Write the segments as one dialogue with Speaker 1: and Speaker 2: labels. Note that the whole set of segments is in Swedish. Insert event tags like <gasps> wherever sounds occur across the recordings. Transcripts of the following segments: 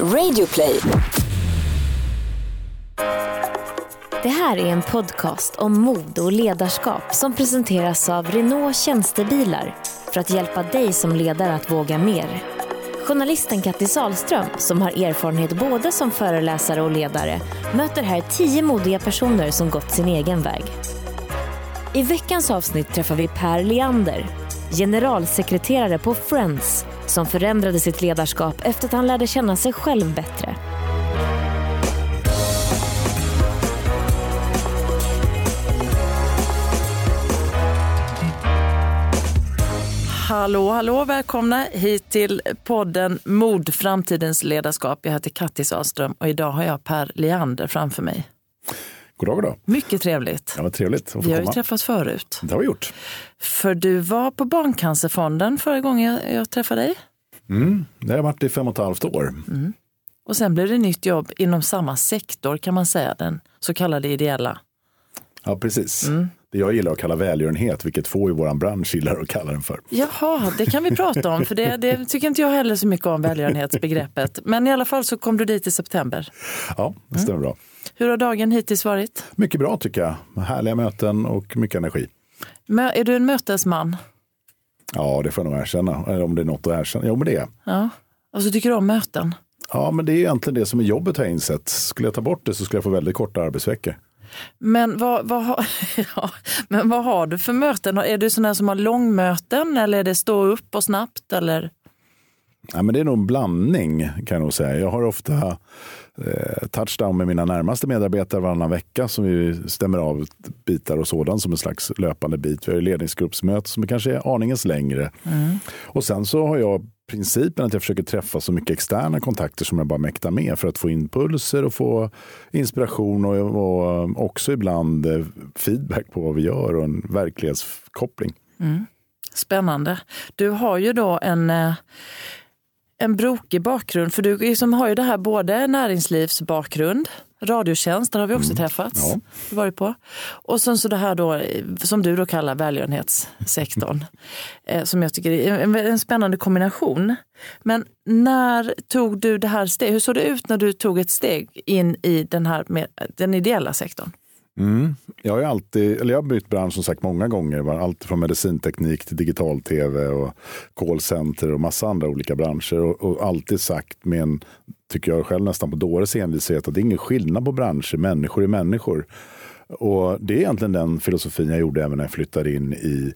Speaker 1: Radioplay.
Speaker 2: Det här är en podcast om mod och ledarskap som presenteras av Renault Tjänstebilar för att hjälpa dig som ledare att våga mer. Journalisten Kattis Ahlström som har erfarenhet både som föreläsare och ledare, möter här tio modiga personer som gått sin egen väg. I veckans avsnitt träffar vi Per Leander, generalsekreterare på Friends, som förändrade sitt ledarskap efter att han lärde känna sig själv bättre.
Speaker 3: Hallå, hallå, välkomna hit till podden Mod, framtidens ledarskap. Jag heter Kattis Ahlström och idag har jag Per Leander framför mig.
Speaker 4: God dag, god dag.
Speaker 3: Mycket trevligt.
Speaker 4: Ja, vad trevligt att få
Speaker 3: Vi har ju
Speaker 4: komma.
Speaker 3: träffats förut.
Speaker 4: Det har vi gjort.
Speaker 3: För du var på Barncancerfonden förra gången jag, träffade dig.
Speaker 4: Mm, det har jag varit i fem och ett halvt år.
Speaker 3: Och sen blev det nytt jobb inom samma sektor kan man säga, den så kallade ideella.
Speaker 4: Ja, precis.
Speaker 3: Mm.
Speaker 4: Det jag gillar att kalla välgörenhet, vilket få i vår bransch gillar att kalla den för.
Speaker 3: Jaha, det kan vi prata om, för det, det tycker inte jag heller så mycket om välgörenhetsbegreppet. Men i alla fall så kom du dit i september.
Speaker 4: Ja, det stämmer bra.
Speaker 3: Hur har dagen hittills varit?
Speaker 4: Mycket bra tycker jag. Härliga möten och mycket energi.
Speaker 3: Mö- Är du en mötesman?
Speaker 4: Ja, det får jag nog erkänna. Eller om det är något att erkänna. Jo, men det är.
Speaker 3: Ja. Och så tycker du om möten?
Speaker 4: Ja, men det är egentligen det som är jobbet har jag insett. Skulle jag ta bort det så skulle jag få väldigt korta arbetsveckor.
Speaker 3: Men vad, vad, har, <laughs> ja, men vad har du för möten? Är du sån här som har långmöten eller är det stå upp och snabbt? Eller?
Speaker 4: Ja, men det är nog en blandning kan jag nog säga. Jag har ofta touchdown med mina närmaste medarbetare varannan vecka som vi stämmer av bitar och sådant som en slags löpande bit. Vi har ju ledningsgruppsmöte som kanske är aningens längre. Och sen så har jag principen att jag försöker träffa så mycket externa kontakter som jag bara mäktar med för att få impulser och få inspiration och, och också ibland eh, feedback på vad vi gör och en verklighetskoppling.
Speaker 3: Spännande. Du har ju då en, eh, en brokig bakgrund, för du liksom har ju det här både näringslivsbakgrund, radiotjänst, där har vi också träffats.
Speaker 4: Ja.
Speaker 3: Du varit på. Och sen så det här då, som du då kallar välgörenhetssektorn, <laughs> eh, som jag tycker är en, en spännande kombination. Men när tog du det här steget? Hur såg det ut när du tog ett steg in i den här med, den ideella sektorn?
Speaker 4: Mm. Jag har alltid, eller jag har bytt bransch som sagt många gånger. Allt från medicinteknik till digital-tv och callcenter och massa andra olika branscher. Och, och alltid sagt med en, tycker jag själv nästan på dåres envishet, att det är ingen skillnad på branscher. Människor är människor. Och det är egentligen den filosofin jag gjorde även när jag flyttade in i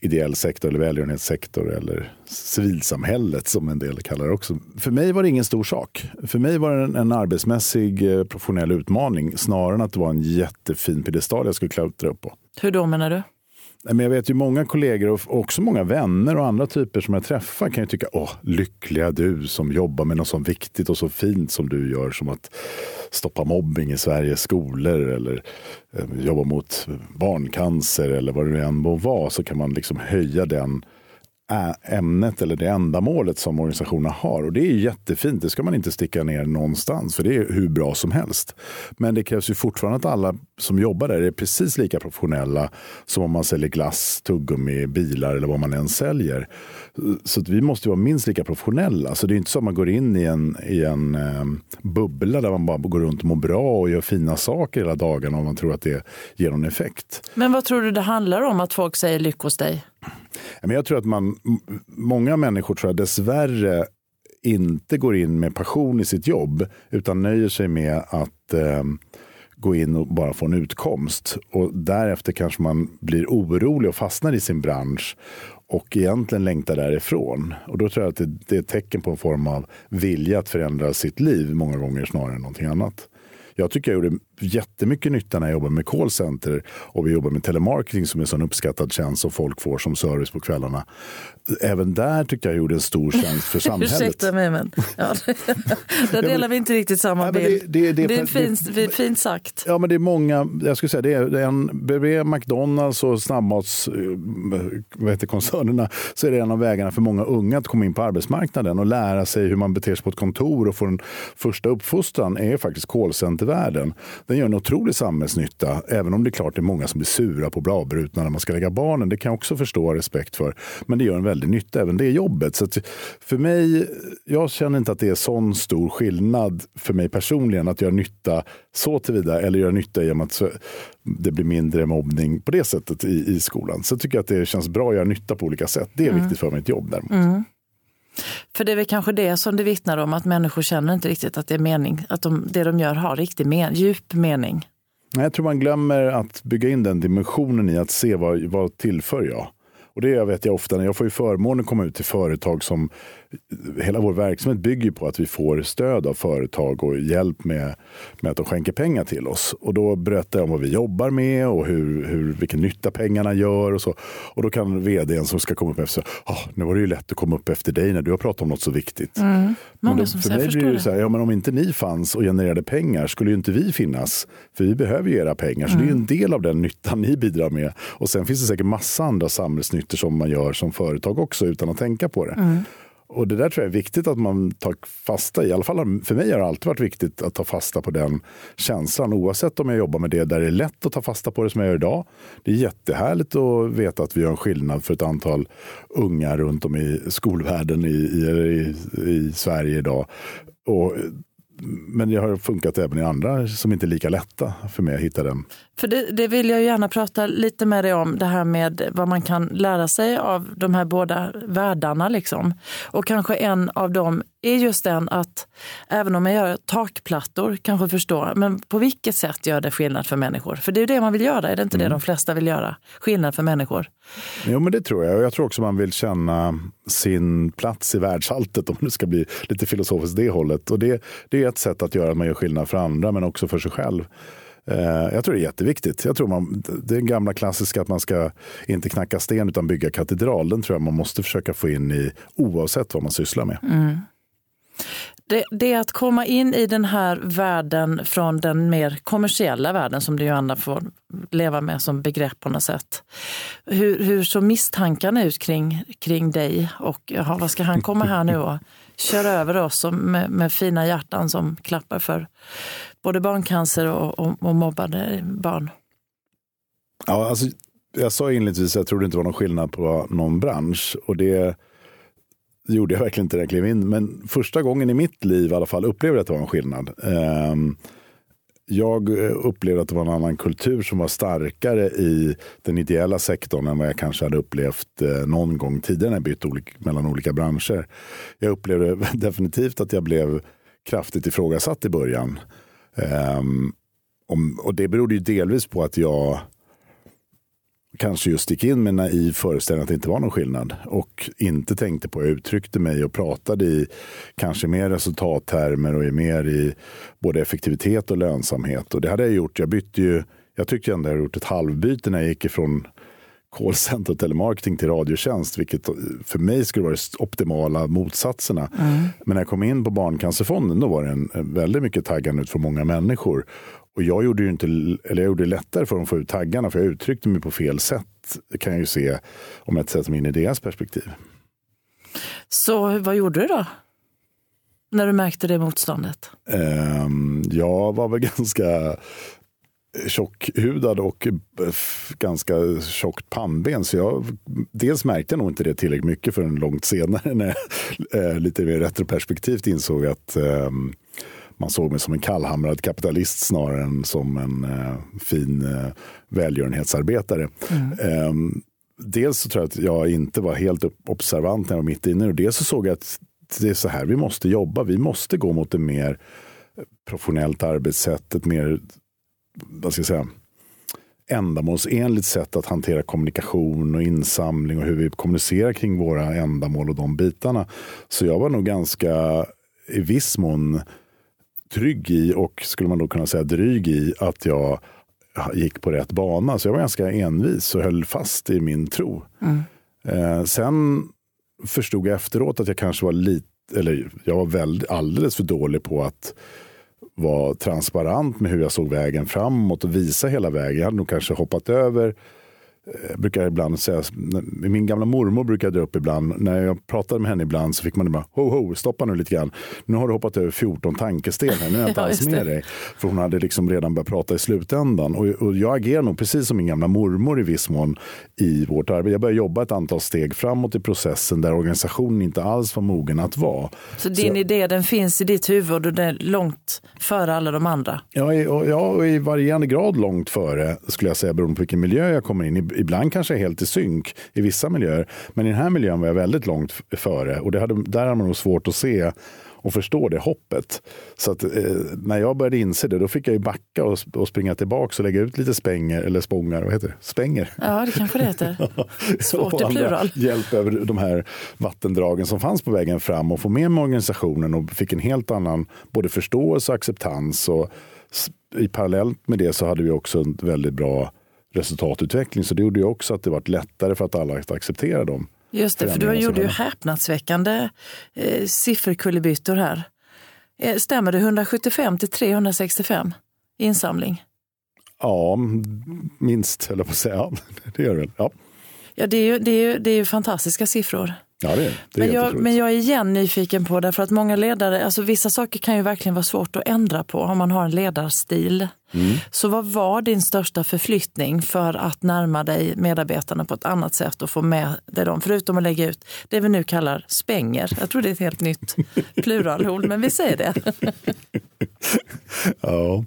Speaker 4: ideell sektor eller välgörenhetssektor eller civilsamhället som en del kallar det också. För mig var det ingen stor sak. För mig var det en, en arbetsmässig eh, professionell utmaning snarare än att det var en jättefin piedestal jag skulle klättra upp på.
Speaker 3: Hur då menar du?
Speaker 4: Men jag vet ju många kollegor och också många vänner och andra typer som jag träffar kan ju tycka, åh, lyckliga du som jobbar med något så viktigt och så fint som du gör, som att stoppa mobbing i Sveriges skolor eller eh, jobba mot barncancer eller vad det än må vara, så kan man liksom höja den ämnet eller det ändamålet som organisationerna har. Och det är jättefint, det ska man inte sticka ner någonstans, för det är hur bra som helst. Men det krävs ju fortfarande att alla som jobbar där är precis lika professionella som om man säljer glass, tuggummi, bilar eller vad man än säljer. Så att vi måste vara minst lika professionella. Så det är inte så att man går in i en, i en eh, bubbla där man bara går runt och mår bra och gör fina saker hela dagarna om man tror att det ger någon effekt.
Speaker 3: Men vad tror du det handlar om att folk säger lyck hos dig?
Speaker 4: Men jag tror att man, många människor tror jag dessvärre inte går in med passion i sitt jobb utan nöjer sig med att eh, gå in och bara få en utkomst. Och därefter kanske man blir orolig och fastnar i sin bransch och egentligen längtar därifrån. Och då tror jag att det, det är ett tecken på en form av vilja att förändra sitt liv många gånger snarare än någonting annat. Jag tycker jag gjorde jättemycket nytta när jag jobbade med callcenter och vi jobbar med telemarketing som är en sån uppskattad tjänst som folk får som service på kvällarna. Även där tycker jag jag gjorde en stor tjänst för <laughs> samhället.
Speaker 3: Ursäkta mig men ja, <laughs> där delar vi inte riktigt samma bild.
Speaker 4: det- det- det-
Speaker 3: är fint, fint sagt.
Speaker 4: Ja, men det är många, jag skulle säga det är en, bredvid McDonalds och snabbmats, eh, så är det en av vägarna för många unga att komma in på arbetsmarknaden och lära sig hur man beter sig på ett kontor och få en första uppfostran är faktiskt callcenter världen. Den gör en otrolig samhällsnytta, även om det är klart det är många som blir sura på och avbrutna när man ska lägga barnen. Det kan jag också förstå och respekt för. Men det gör en väldig nytta, även det jobbet. Så för mig, jag känner inte att det är sån stor skillnad för mig personligen att göra nytta så tillvida eller göra nytta genom att det blir mindre mobbning på det sättet i, i skolan. Så jag tycker att det känns bra att göra nytta på olika sätt. Det är mm. viktigt för mitt jobb däremot. Mm.
Speaker 3: För det är väl kanske det som det vittnar om, att människor känner inte riktigt att det är mening, att de, det de gör har riktig men, djup mening.
Speaker 4: Jag tror man glömmer att bygga in den dimensionen i att se vad, vad tillför jag. Och det vet jag ofta när jag får ju förmånen att komma ut till företag som hela vår verksamhet bygger på att vi får stöd av företag och hjälp med, med att de skänker pengar till oss. Och då berättar jag om vad vi jobbar med och hur, hur, vilken nytta pengarna gör. Och, så. och då kan vdn som ska komma upp efter säga, oh, nu var det ju lätt att komma upp efter dig när du har pratat om något så viktigt. Mm.
Speaker 3: Men då, för mig blir det
Speaker 4: så här, ja, men om inte ni fanns och genererade pengar skulle ju inte vi finnas. För vi behöver ju era pengar. Så mm. det är en del av den nyttan ni bidrar med. Och sen finns det säkert massa andra samhällsnyttor som man gör som företag också utan att tänka på det. Mm. Och det där tror jag är viktigt att man tar fasta i. I alla fall för mig har det alltid varit viktigt att ta fasta på den känslan. Oavsett om jag jobbar med det där det är lätt att ta fasta på det som jag gör idag. Det är jättehärligt att veta att vi gör en skillnad för ett antal unga runt om i skolvärlden i, i, i Sverige idag. Och men det har funkat även i andra som inte är lika lätta för mig att hitta den.
Speaker 3: För det, det, vill jag gärna prata lite med dig om, det här med vad man kan lära sig av de här båda världarna. Liksom. Och kanske en av dem är just den att även om man gör takplattor, kanske förstå, men på vilket sätt gör det skillnad för människor? För det är ju det man vill göra, är det inte mm. det de flesta vill göra? Skillnad för människor.
Speaker 4: Jo, men det tror jag. Och jag tror också man vill känna sin plats i världsalltet, om det ska bli lite filosofiskt det hållet. Och det, det är ett sätt att göra att man gör skillnad för andra, men också för sig själv. Eh, jag tror det är jätteviktigt. Jag tror man, det är gamla klassiska att man ska inte knacka sten utan bygga katedral. Den tror jag man måste försöka få in i oavsett vad man sysslar med. Mm.
Speaker 3: Det, det, är att komma in i den här världen från den mer kommersiella världen som det ju andra får leva med som begrepp på något sätt. Hur, hur så misstankarna ut kring, kring dig och jaha, vad ska han komma här nu och köra över oss med, med fina hjärtan som klappar för både barncancer och, och, och mobbade barn?
Speaker 4: Ja, alltså, jag sa inledningsvis att jag trodde det inte var någon skillnad på någon bransch. Och det gjorde jag verkligen inte när jag klev in. Men första gången i mitt liv i alla fall upplevde jag att det var en skillnad. Ehm, jag eh, upplevde att det var en annan kultur som var starkare i den ideella sektorn än vad jag kanske hade upplevt eh, någon gång tidigare när jag bytt mellan olika branscher. Jag upplevde <laughs> definitivt att jag blev kraftigt ifrågasatt i början. Ehm, och det berodde ju delvis på att jag kanske just gick in med naiv föreställning att det inte var någon skillnad och inte tänkte på, jag uttryckte mig och pratade i kanske mer resultattermer och mer i både effektivitet och lönsamhet. Och det hade jag gjort. Jag bytte ju, jag tyckte ändå jag hade gjort ett halvbyte när jag gick ifrån callcenter och telemarketing till radiotjänst, vilket för mig skulle vara de optimala motsatserna. Mm. Men när jag kom in på Barncancerfonden då var det en, väldigt mycket taggande ut för många människor. Och jag gjorde, ju inte, eller jag gjorde det lättare för dem att få ut taggarna, för jag uttryckte mig på fel sätt. Det kan jag ju se om jag sätter mig in i deras perspektiv.
Speaker 3: Så vad gjorde du då? När du märkte det motståndet?
Speaker 4: Um, jag var väl <laughs> ganska tjockhudad och ganska tjockt pannben. Så jag, dels märkte jag nog inte det tillräckligt mycket förrän långt senare <laughs> när jag eh, lite mer retroperspektivt insåg att eh, man såg mig som en kallhamrad kapitalist snarare än som en eh, fin eh, välgörenhetsarbetare. Mm. Eh, dels så tror jag att jag inte var helt observant när jag var mitt inne och dels så såg jag att det är så här vi måste jobba. Vi måste gå mot ett mer professionellt arbetssätt, ett mer vad ska jag säga, ändamålsenligt sätt att hantera kommunikation och insamling och hur vi kommunicerar kring våra ändamål och de bitarna. Så jag var nog ganska i viss mån trygg i och skulle man då kunna säga dryg i att jag gick på rätt bana. Så jag var ganska envis och höll fast i min tro. Mm. Eh, sen förstod jag efteråt att jag kanske var lite, eller jag var väldigt, alldeles för dålig på att vara transparent med hur jag såg vägen framåt och visa hela vägen. Jag hade nog kanske hoppat över jag brukar ibland säga, min gamla mormor brukar dra upp ibland, när jag pratade med henne ibland så fick man bara, ho ho, stoppa nu lite grann. Nu har du hoppat över 14 tankesteg här, nu är jag inte alls med dig. För hon hade liksom redan börjat prata i slutändan. Och, och jag agerar nog precis som min gamla mormor i viss mån i vårt arbete. Jag började jobba ett antal steg framåt i processen där organisationen inte alls var mogen att vara.
Speaker 3: Så din idé den finns i ditt huvud och den är långt före alla de andra.
Speaker 4: Ja, i, och, ja, och i varierande grad långt före skulle jag säga beroende på vilken miljö jag kommer in i. Ibland kanske helt i synk i vissa miljöer. Men i den här miljön var jag väldigt långt före och det hade, där hade man nog svårt att se och förstå det hoppet. Så att, eh, när jag började inse det, då fick jag ju backa och, och springa tillbaka och lägga ut lite spänger, eller spångar, vad heter det? Spänger.
Speaker 3: Ja, det kanske det heter. <laughs> Svårt i plural.
Speaker 4: Hjälp över de här vattendragen som fanns på vägen fram och få med mig organisationen och fick en helt annan både förståelse och acceptans. Och I parallellt med det så hade vi också en väldigt bra resultatutveckling. Så det gjorde ju också att det var lättare för att alla att acceptera dem.
Speaker 3: Just det, för du gjorde ju häpnadsväckande eh, sifferkullerbyttor här. Eh, stämmer det 175 till 365 insamling?
Speaker 4: Ja, minst höll jag på att säga. <laughs> Ja, det gör det väl. Ja,
Speaker 3: Ja, det är ju, det är ju, det är ju fantastiska siffror.
Speaker 4: ja det är det. Är
Speaker 3: Men jag, men jag är igen nyfiken på, därför att många ledare, alltså vissa saker kan ju verkligen vara svårt att ändra på om man har en ledarstil.
Speaker 4: Mm.
Speaker 3: Så vad var din största förflyttning för att närma dig medarbetarna på ett annat sätt och få med dig dem, förutom att lägga ut det vi nu kallar spänger. Jag tror det är ett helt nytt pluralord, men vi säger det. <laughs>
Speaker 4: Ja.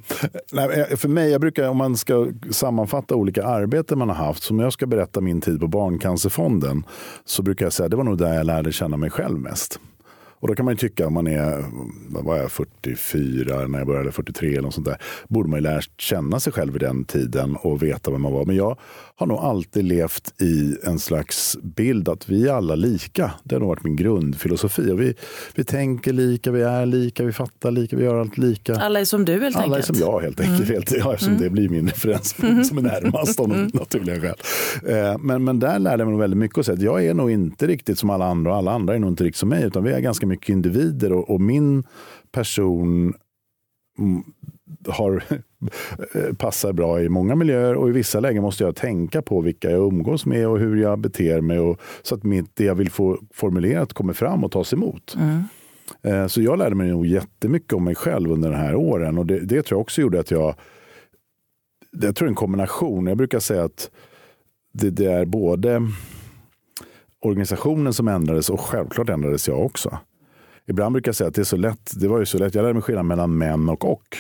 Speaker 4: Nej, för mig, jag brukar, om man ska sammanfatta olika arbeten man har haft, som jag ska berätta min tid på Barncancerfonden, så brukar jag säga att det var nog där jag lärde känna mig själv mest. Och då kan man ju tycka, om man är vad var jag, 44 när jag började, 43 eller något sånt där, borde man ju lärt känna sig själv i den tiden och veta vem man var. Men jag har nog alltid levt i en slags bild att vi är alla lika. Det har nog varit min grundfilosofi. Och vi, vi tänker lika, vi är lika, vi fattar lika, vi gör allt lika.
Speaker 3: Alla är som du helt
Speaker 4: Alla är
Speaker 3: enkelt. Mm.
Speaker 4: som jag helt enkelt. Helt, ja, eftersom det blir min referens som är närmast av
Speaker 3: Mm.
Speaker 4: naturliga skäl. Eh, Men, men där lärde jag mig väldigt mycket. Och säga att jag är nog inte riktigt som alla andra och alla andra är nog inte riktigt som mig. Utan vi är ganska mycket individer och, och min person mm, har, <laughs> passar bra i många miljöer och i vissa lägen måste jag tänka på vilka jag umgås med och hur jag beter mig och, så att mitt, det jag vill få formulerat kommer fram och tas emot. Eh, Så jag lärde mig nog jättemycket om mig själv under den här åren och det, det tror jag också gjorde att jag jag tror en kombination. Jag brukar säga att det, det är både organisationen som ändrades och självklart ändrades jag också. Ibland brukar jag säga att det är så lätt. Det var ju så lätt. Jag lärde mig skillnaden mellan män och och.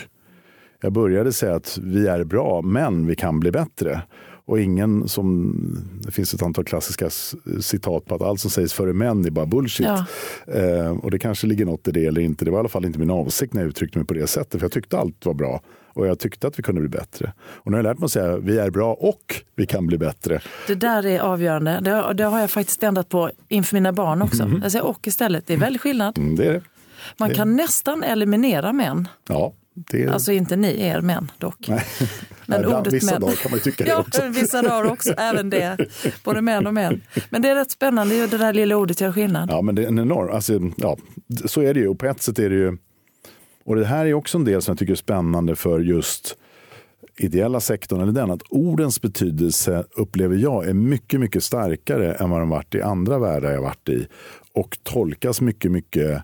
Speaker 4: Jag började säga att vi är bra, men vi kan bli bättre. Och ingen som, det finns ett antal klassiska citat på att allt som sägs före män är bara bullshit.
Speaker 3: Ja.
Speaker 4: Eh, och det kanske ligger något i det eller inte. Det var i alla fall inte min avsikt när jag uttryckte mig på det sättet. För jag tyckte allt var bra. Och jag tyckte att vi kunde bli bättre. Och nu har jag lärt mig att säga vi är bra och vi kan bli bättre.
Speaker 3: Det där är avgörande. Det, det har jag faktiskt ändrat på inför mina barn också. Jag säger och istället. Det är väldigt skillnad.
Speaker 4: Mm, det är det.
Speaker 3: Man kan nästan eliminera män.
Speaker 4: Ja, det
Speaker 3: Alltså inte ni er män dock. Men <laughs>
Speaker 4: Ibland-
Speaker 3: ordet
Speaker 4: vissa
Speaker 3: män.
Speaker 4: dagar kan man ju tycka det
Speaker 3: ja,
Speaker 4: också.
Speaker 3: vissa dagar också. Även det. Både män och män. Men det är rätt spännande. ju Det där lilla ordet gör skillnad.
Speaker 4: Ja, men det är en enorm, alltså, ja, så är det ju. Och på ett sätt är det ju, och det här är också en del som jag tycker är spännande för just ideella sektorn, eller den, att ordens betydelse upplever jag är mycket, mycket starkare än vad de varit i andra världar jag varit i. Och tolkas mycket, mycket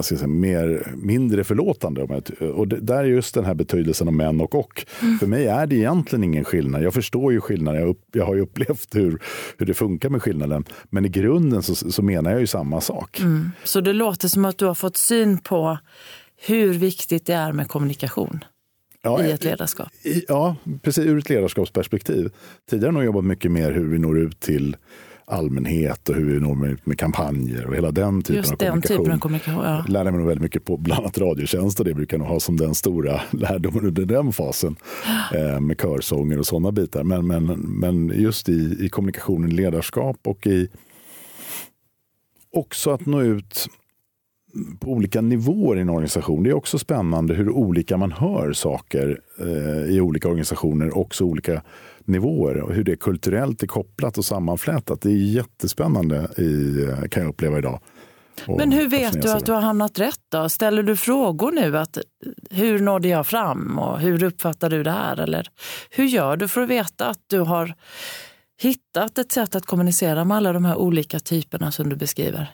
Speaker 4: vad ska jag säga, mer, mindre förlåtande. Jag, och det, där är just den här betydelsen av män och och. För mig är det egentligen ingen skillnad. Jag förstår ju skillnaden. Jag, upp, jag har ju upplevt hur, hur det funkar med skillnaden. Men i grunden så, så menar jag ju samma sak.
Speaker 3: Så det låter som att du har fått syn på hur viktigt det är med kommunikation
Speaker 4: Ja,
Speaker 3: i ett ledarskap.
Speaker 4: i, ja, precis ur ett ledarskapsperspektiv. Tidigare har jag jobbat mycket mer hur vi når ut till allmänhet och hur vi når ut med kampanjer och hela den typen av
Speaker 3: Just den
Speaker 4: kommunikation.
Speaker 3: typen av kommunikation. Ja.
Speaker 4: lärde mig nog väldigt mycket på bland annat radiotjänst och det brukar nog ha som den stora <laughs> lärdomen under den fasen <gasps> eh, med körsånger och sådana bitar. Men, men, men just i, i kommunikationen, ledarskap och i också att nå ut på olika nivåer i en organisation. Det är också spännande hur olika man hör saker eh, i olika organisationer, också olika nivåer och hur det kulturellt är kopplat och sammanflätat. Det är jättespännande i, kan jag uppleva idag.
Speaker 3: Men hur vet du att du har hamnat rätt då? Ställer du frågor nu? Att, hur nådde jag fram och hur uppfattar du det här? Eller hur gör du för att veta att du har hittat ett sätt att kommunicera med alla de här olika typerna som du beskriver?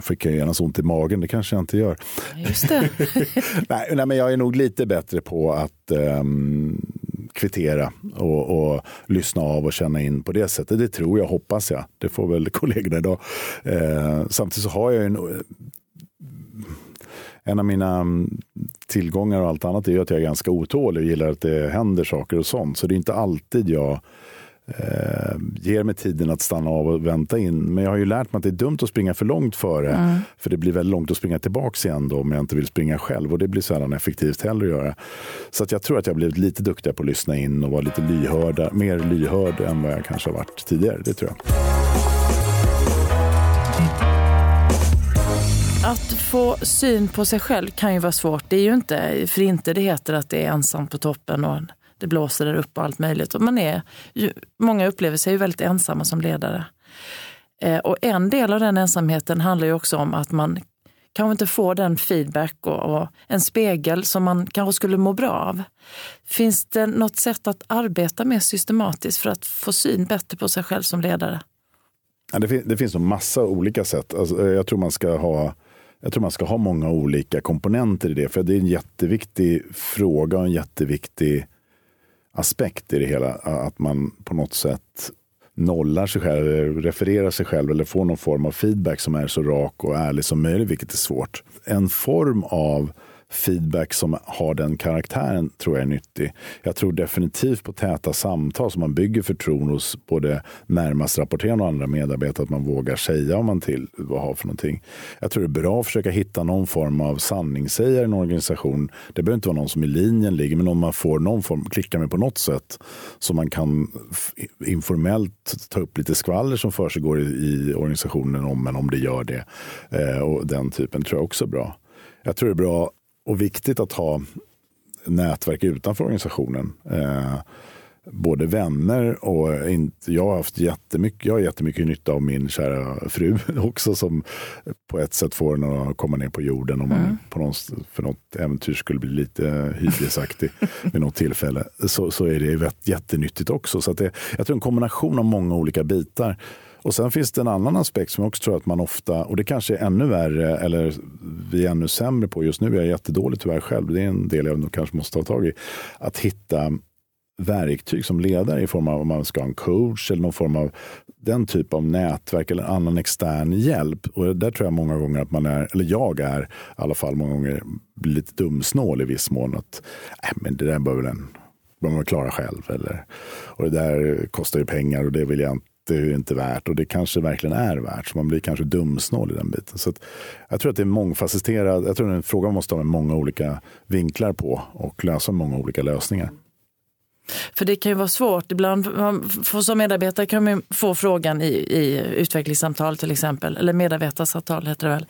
Speaker 4: Fick jag genast ont i magen? Det kanske jag inte gör.
Speaker 3: Just det. <laughs>
Speaker 4: nej, nej, men jag är nog lite bättre på att um, kvittera och, och, lyssna av och känna in på det sättet. Det tror jag, hoppas jag. Det får väl kollegorna idag. Eh, samtidigt så har jag en en av mina mm, tillgångar och allt annat är att jag är ganska otålig och gillar att det händer saker och sånt. Så det är inte alltid jag eh, ger mig tiden att stanna av och vänta in. Men jag har ju lärt mig att det är dumt att springa för långt före. Mm. För det blir väldigt långt att springa tillbaka igen då om jag inte vill springa själv. Och det blir sällan effektivt heller att göra. Så att jag tror att jag blivit lite duktigare på att lyssna in och vara lite lyhörda, mer lyhörd än vad jag kanske har varit tidigare. Det tror jag.
Speaker 3: Att få syn på sig själv kan ju vara svårt. Det är ju inte för inte det heter att det är ensam på toppen och det blåser där uppe och allt möjligt. Och man är, många upplever sig ju väldigt ensamma som ledare. Eh, och en del av den ensamheten handlar ju också om att man kanske inte får den feedback och, och, en spegel som man kanske skulle må bra av. Finns det något sätt att arbeta mer systematiskt för att få syn bättre på sig själv som ledare?
Speaker 4: Ja, det, fin det finns en massa olika sätt. Alltså, eh, jag tror man ska ha jag tror man ska ha många olika komponenter i det. För det är en jätteviktig fråga och en jätteviktig aspekt i det hela. Att man på något sätt nollar sig själv, refererar sig själv eller får någon form av feedback som är så rak och ärlig som möjligt, vilket är svårt. En form av feedback som har den karaktären tror jag är nyttig. Jag tror definitivt på täta samtal som man bygger förtroende hos både närmast rapporterande och andra medarbetare. Att man vågar säga om man till vad har för någonting. Jag tror det är bra att försöka hitta någon form av sanningssägare i en organisation. Det behöver inte vara någon som i linjen ligger, men om man får någon form, klicka med på något sätt så man kan informellt ta upp lite skvaller som försiggår i, i organisationen om, men om det gör det. Eh, och den typen tror jag också är bra. Jag tror det är bra och viktigt att ha nätverk utanför organisationen. Eh, både vänner och inte, jag har haft jättemycket, jag har jättemycket nytta av min kära fru <laughs> också som på ett sätt får en att komma ner på jorden om man mm. på något, för något äventyr skulle bli lite hybrisaktig <laughs> vid något tillfälle. Så, så är det jättenyttigt också. Så det, jag tror en kombination av många olika bitar. Och sen finns det en annan aspekt som jag också tror att man ofta, och det kanske är ännu värre, eller vi är ännu sämre på just nu, jag är jättedålig tyvärr själv, det är en del jag nog kanske måste ta tag i, att hitta verktyg som ledare i form av om man ska ha en coach eller någon form av den typ av nätverk eller annan extern hjälp. Och där tror jag många gånger att man är, eller jag är i alla fall många gånger lite dumsnål i viss mån. Att äh, men det där behöver en man klara själv. Eller, och det där kostar ju pengar och det vill jag inte det är inte värt och det kanske verkligen är värt. Så man blir kanske dumsnål i den biten. Så jag tror att det är mångfacetterad. Jag tror att det är en fråga man måste ha med många olika vinklar på och lösa många olika lösningar.
Speaker 3: För det kan ju vara svårt. Ibland för som medarbetare kan man få frågan i, i utvecklingssamtal till exempel, eller medarbetarsamtal heter det väl.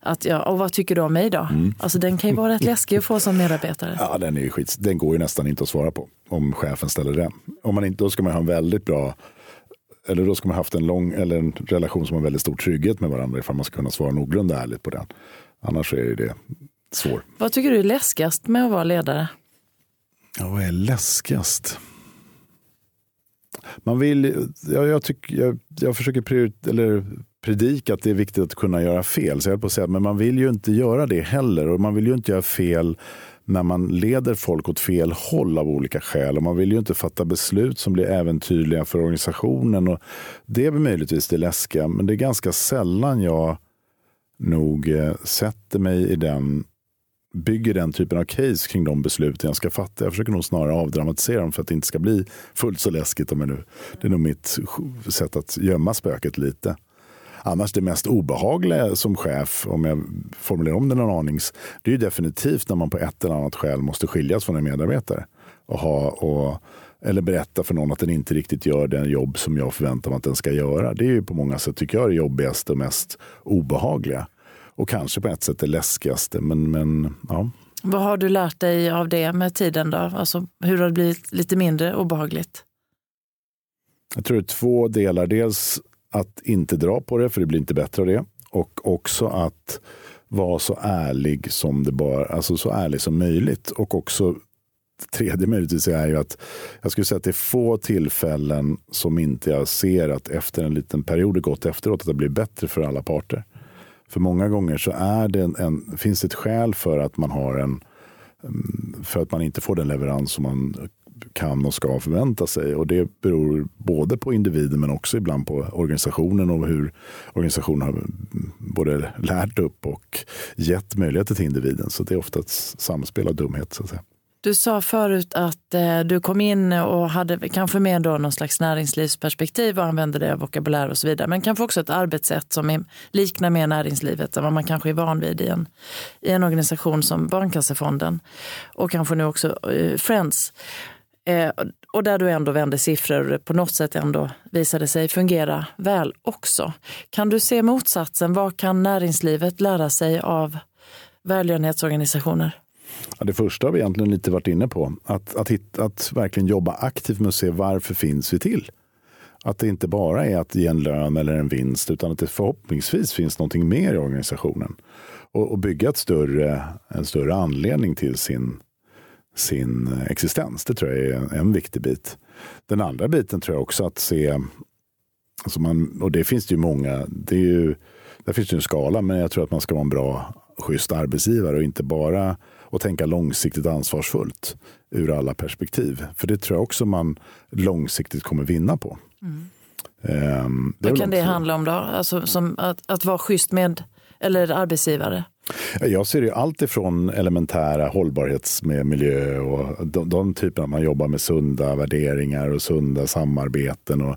Speaker 3: Att ja, och vad tycker du om mig då? Mm. Alltså den kan ju vara rätt läskig att få som medarbetare.
Speaker 4: Ja, den är ju skit. Den går ju nästan inte att svara på om chefen ställer den. Om man inte, då ska man ha en väldigt bra eller då ska man haft en lång eller en relation som har väldigt stor trygghet med varandra ifall man ska kunna svara någorlunda ärligt på den. Annars är det svårt.
Speaker 3: Vad tycker du är läskigast med att vara ledare?
Speaker 4: Ja, vad är läskigast? Man vill, jag, jag, tycker, jag, jag försöker eller predika att det är viktigt att kunna göra fel. Så jag på att säga, men man vill ju inte göra det heller. Och man vill ju inte göra fel när man leder folk åt fel håll av olika skäl. Och man vill ju inte fatta beslut som blir äventyrliga för organisationen. Och det är möjligtvis det läskiga, men det är ganska sällan jag nog eh, sätter mig i den bygger den typen av case kring de besluten jag ska fatta. Jag försöker nog snarare avdramatisera dem för att det inte ska bli fullt så läskigt. Om jag nu. Det är nog mitt sätt att gömma spöket lite. Annars det mest obehagliga som chef, om jag formulerar om det någon aning, det är ju definitivt när man på ett eller annat skäl måste skiljas från en medarbetare. Och ha, och, eller berätta för någon att den inte riktigt gör den jobb som jag förväntar mig att den ska göra. Det är ju på många sätt, tycker jag, det jobbigaste och mest obehagliga. Och kanske på ett sätt det läskigaste. Men, men, ja.
Speaker 3: Vad har du lärt dig av det med tiden? då? Alltså, hur har det blivit lite mindre obehagligt?
Speaker 4: Jag tror det är två delar. Dels att inte dra på det, för det blir inte bättre av det. Och också att vara så ärlig som det bara, alltså så ärlig som möjligt. Och också tredje möjligtvis är ju att jag skulle säga att det är få tillfällen som inte jag ser att efter en liten period gått efteråt att det blir bättre för alla parter. För många gånger så är det en, en, finns det ett skäl för att man har en mm, för att man inte får den leverans som man kan och ska förvänta sig. Och det beror både på individen men också ibland på organisationen och hur organisationen har både lärt upp och gett möjligheter till individen. Så det är ofta ett samspel av dumhet. Så att säga.
Speaker 3: Du sa förut att eh, du kom in och hade kanske mer då någon slags näringslivsperspektiv och använde det vokabulär och så vidare. Men kanske också ett arbetssätt som är, liknar mer näringslivet än vad man kanske är van vid i en, i en organisation som Barnkassefonden och kanske nu också eh, Friends. Eh, och där du ändå vände siffror på något sätt ändå visade sig fungera väl också. Kan du se motsatsen? Vad kan näringslivet lära sig av välgörenhetsorganisationer?
Speaker 4: Ja, det första har vi egentligen lite varit inne på. Att, att, hitta, att verkligen jobba aktivt med att se varför finns vi till? Att det inte bara är att ge en lön eller en vinst utan att det förhoppningsvis finns någonting mer i organisationen. Och, och bygga ett större, en större anledning till sin, sin existens. Det tror jag är en, en viktig bit. Den andra biten tror jag också att se, alltså man, och det finns det ju många, det är ju, där finns det en skala, men jag tror att man ska vara en bra, schysst arbetsgivare och inte bara och tänka långsiktigt ansvarsfullt ur alla perspektiv. För det tror jag också man långsiktigt kommer vinna på. Mm.
Speaker 3: Um, Vad kan det handla om då? Alltså, som att, att vara schysst med eller arbetsgivare?
Speaker 4: Jag ser det allt ifrån elementära hållbarhets med miljö och de, de typerna man jobbar med sunda värderingar och sunda samarbeten och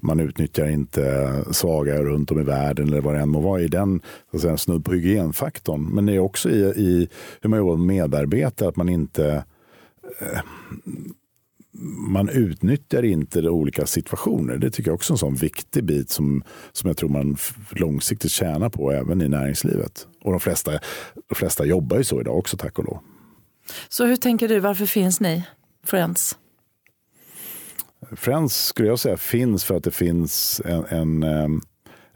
Speaker 4: man utnyttjar inte svaga runt om i världen eller vad det än må vara i den så att säga, snudd på hygienfaktorn. Men det är också i, i hur man jobbar med medarbetare att man inte eh, man utnyttjar inte olika situationer. Det tycker jag också är en sån viktig bit som, som jag tror man långsiktigt tjänar på även i näringslivet. Och de flesta, de flesta jobbar ju så idag också, tack och lov.
Speaker 3: Så hur tänker du, varför finns ni, Friends?
Speaker 4: Friends skulle jag säga finns för att det finns en, en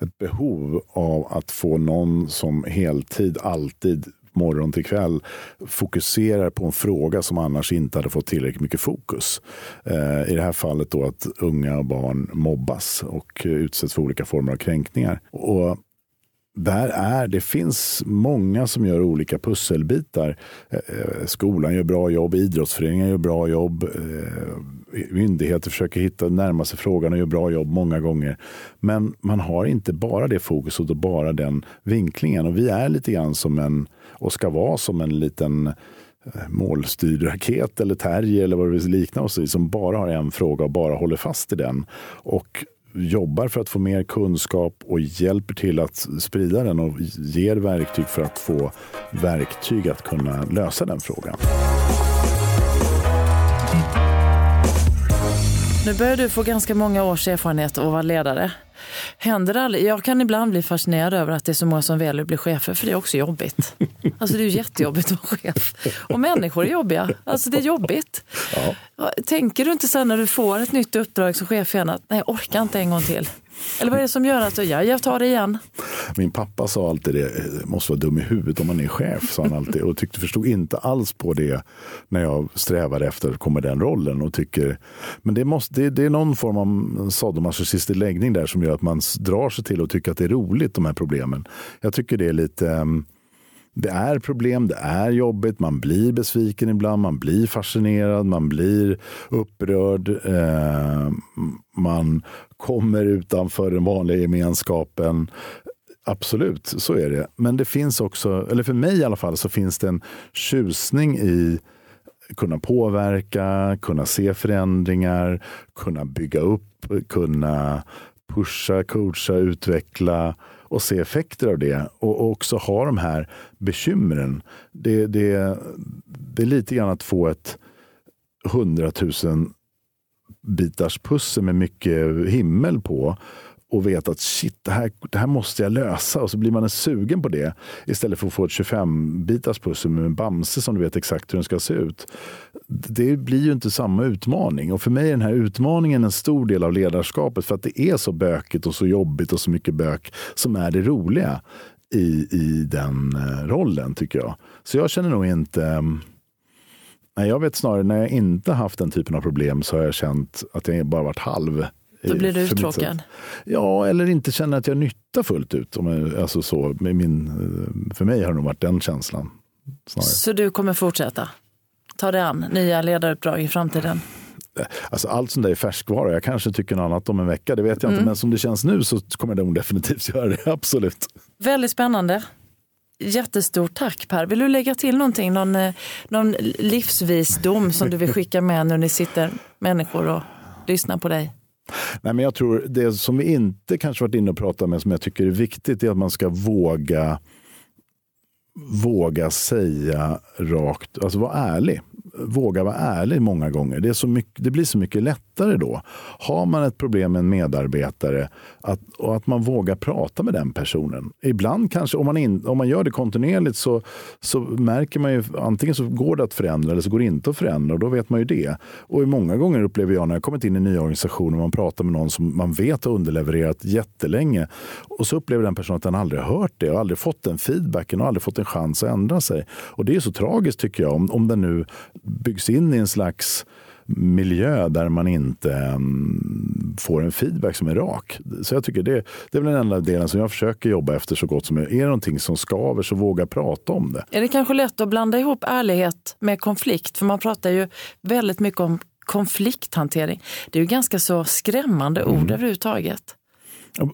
Speaker 4: ett behov av att få någon som heltid alltid morgon till kväll fokuserar på en fråga som annars inte hade fått tillräckligt mycket fokus. Eh, I det här fallet då att unga och barn mobbas och utsätts för olika former av kränkningar. Och där är, det finns många som gör olika pusselbitar. Eh, skolan gör bra jobb, idrottsföreningar gör bra jobb, eh, myndigheter försöker hitta, närma sig frågan och gör bra jobb många gånger. Men man har inte bara det fokuset och bara den vinklingen. Och vi är lite grann som en och ska vara som en liten eh, målstyrd raket eller terrier eller vad det vill likna oss i som bara har en fråga och bara håller fast i den. Och jobbar för att få mer kunskap och hjälper till att sprida den och ger verktyg för att få verktyg att kunna lösa den frågan.
Speaker 3: Nu börjar du få ganska många års erfarenhet av att vara ledare. Händer aldrig? Jag kan ibland bli fascinerad över att det är så många som väljer att bli chefer, för det är också jobbigt. Alltså det är jättejobbigt att vara chef. Och människor är jobbiga. Alltså det är jobbigt. Ja. Tänker du inte sen när du får ett nytt uppdrag som chef igen att nej, jag orkar inte en gång till? Eller vad är det som gör att du, ja, jag tar det igen?
Speaker 4: Min pappa sa alltid det, eh, måste vara dum i huvudet om man är chef, sa han alltid. Och tyckte, förstod inte alls på det när jag strävade efter att komma i den rollen. Och tycker, men det, måste, det, det är någon form av sadomasochistisk läggning där som gör att man drar sig till att tycka att det är roligt, de här problemen. Jag tycker det är lite um, det är problem, det är jobbigt, man blir besviken ibland, man blir fascinerad, man blir upprörd. Eh, man kommer utanför den vanliga gemenskapen. Absolut, så är det. Men det finns också, eller för mig i alla fall, så finns det en tjusning i kunna påverka, kunna se förändringar, kunna bygga upp, kunna pusha, coacha, utveckla och se effekter av det och också ha de här bekymren. Det, det, det är lite grann att få ett hundratusen bitars pussel med mycket himmel på och veta att shit, det här, det här måste jag lösa. Och så blir man sugen på det istället för att få ett 25-bitars pussel med en Bamse som du vet exakt hur den ska se ut. Det blir ju inte samma utmaning. Och för mig är den här utmaningen en stor del av ledarskapet för att det är så bökigt och så jobbigt och så mycket bök som är det roliga i, i den eh, rollen tycker jag. Så jag känner nog inte eh, Nej, jag vet snarare när jag inte haft den typen av problem så har jag känt att jag bara varit halv.
Speaker 3: Då blir du uttråkad?
Speaker 4: Ja, eller inte känner att jag nytta fullt ut. Jag, alltså så, med min, eh, för mig har det nog varit den känslan. Snarare.
Speaker 3: Så du kommer fortsätta? Ta dig an nya ledaruppdrag i framtiden?
Speaker 4: Alltså, allt sånt där är färskvara. Jag kanske tycker något annat om en vecka, det vet jag inte. Men som det känns nu så kommer jag nog definitivt <laughs> göra det, absolut.
Speaker 3: Väldigt spännande. Jättestort tack Per. Vill du lägga till någonting? Någon, eh, någon livsvisdom som du vill skicka med när ni sitter människor och lyssnar på dig?
Speaker 4: Nej, men jag tror det som vi inte kanske varit inne och pratat med som jag tycker är viktigt är att man ska våga våga säga rakt, alltså vara ärlig. Våga vara ärlig många gånger. Det, är så mycket, det blir så mycket lättare då. Har man ett problem med en medarbetare att, och att man vågar prata med den personen. Ibland kanske, om man, in, om man gör det kontinuerligt så, så märker man ju antingen så går det att förändra eller så går det inte att förändra och då vet man ju det. Och många gånger upplever jag när jag kommit in i en ny organisation och man pratar med någon som man vet har underlevererat jättelänge och så upplever den personen att den aldrig har hört det och aldrig fått den feedbacken och aldrig fått en chans att ändra sig. Och det är så tragiskt tycker jag om, om den nu byggs in i en slags miljö där man inte um, får en feedback som är rak. Så jag tycker det, det är väl den enda delen som jag försöker jobba efter så gott som möjligt. Är det någonting som skaver så våga prata om det.
Speaker 3: Är det kanske lätt att blanda ihop ärlighet med konflikt? För man pratar ju väldigt mycket om konflikthantering. Det är ju ganska så skrämmande ord mm. överhuvudtaget.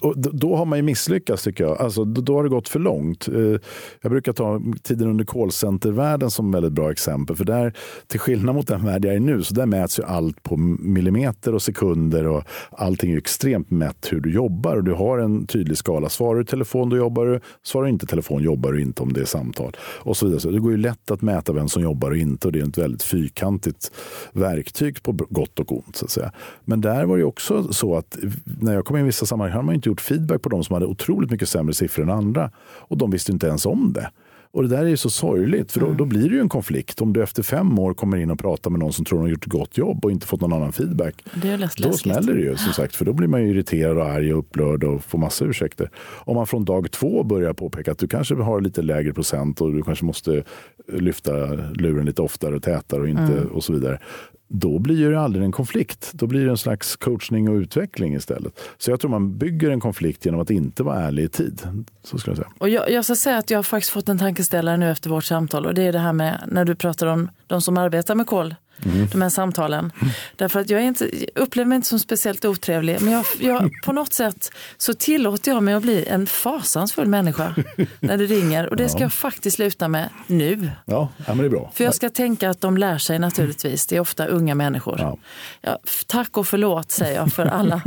Speaker 4: Och då har man ju misslyckats tycker jag. Alltså, då har det gått för långt. Eh, jag brukar ta tiden under callcenter-världen som väldigt bra exempel. För där, till skillnad mot den värld jag är nu, så där mäts ju allt på millimeter och sekunder. och Allting är extremt mätt hur du jobbar. och Du har en tydlig skala. Svarar du telefon, då jobbar du. Svarar du inte telefon, jobbar du inte om det är samtal. Och så vidare. Så det går ju lätt att mäta vem som jobbar och inte. och Det är ett väldigt fyrkantigt verktyg på gott och ont. Så att säga. Men där var det också så att eh, när jag kom in i vissa sammanhang man inte gjort feedback på de som hade otroligt mycket sämre siffror än andra. Och de visste inte ens om det. Och det där är ju så sorgligt, för då, mm. då, blir det ju en konflikt. Om du efter fem år kommer in och pratar med någon som tror de har gjort ett gott jobb och inte fått någon annan feedback.
Speaker 3: Det är
Speaker 4: då smäller det ju som <gasps> sagt, för då blir man ju irriterad och arg och upprörd och får massa ursäkter. Om man från dag två börjar påpeka att du kanske har lite lägre procent och du kanske måste lyfta luren lite oftare och tätare och, inte, mm. och så vidare då blir det aldrig en konflikt. Då blir det en slags coachning och utveckling istället. Så jag tror man bygger en konflikt genom att inte vara ärlig i tid. Så ska jag säga.
Speaker 3: Och jag, jag ska säga att jag har faktiskt fått en tankeställare nu efter vårt samtal och det är det här med när du pratar om de som arbetar med kol Mm. De här samtalen. Därför att jag inte, upplever mig inte som speciellt otrevlig. Men jag, jag, på något sätt så tillåter jag mig att bli en fasansfull människa <laughs> när det ringer. Och det ska ja. jag faktiskt sluta med nu.
Speaker 4: Ja, ja men det är bra.
Speaker 3: För jag ska tänka att de lär sig naturligtvis. Det är ofta unga människor. Ja. Ja, tack och förlåt säger jag för alla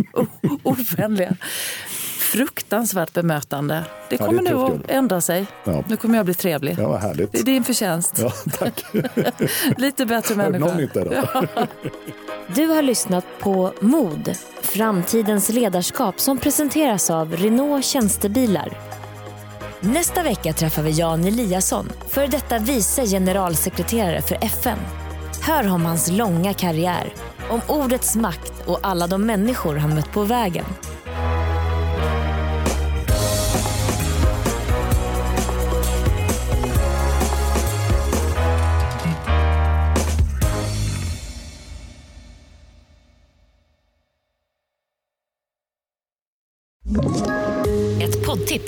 Speaker 3: ovänliga fruktansvärt bemötande. Det kommer ja, det nu att ändra sig. Ja. Nu kommer jag bli trevlig.
Speaker 4: Ja, vad härligt.
Speaker 3: Det är din förtjänst.
Speaker 4: Ja, tack. <laughs>
Speaker 3: Lite bättre människa.
Speaker 4: Någon nytta då. <laughs>
Speaker 2: Du har lyssnat på Mod, framtidens ledarskap som presenteras av Renault Tjänstebilar. Nästa vecka träffar vi Jan Eliasson, för detta vice generalsekreterare för FN. Hör om hans långa karriär, om ordets makt och alla de människor han mött på vägen.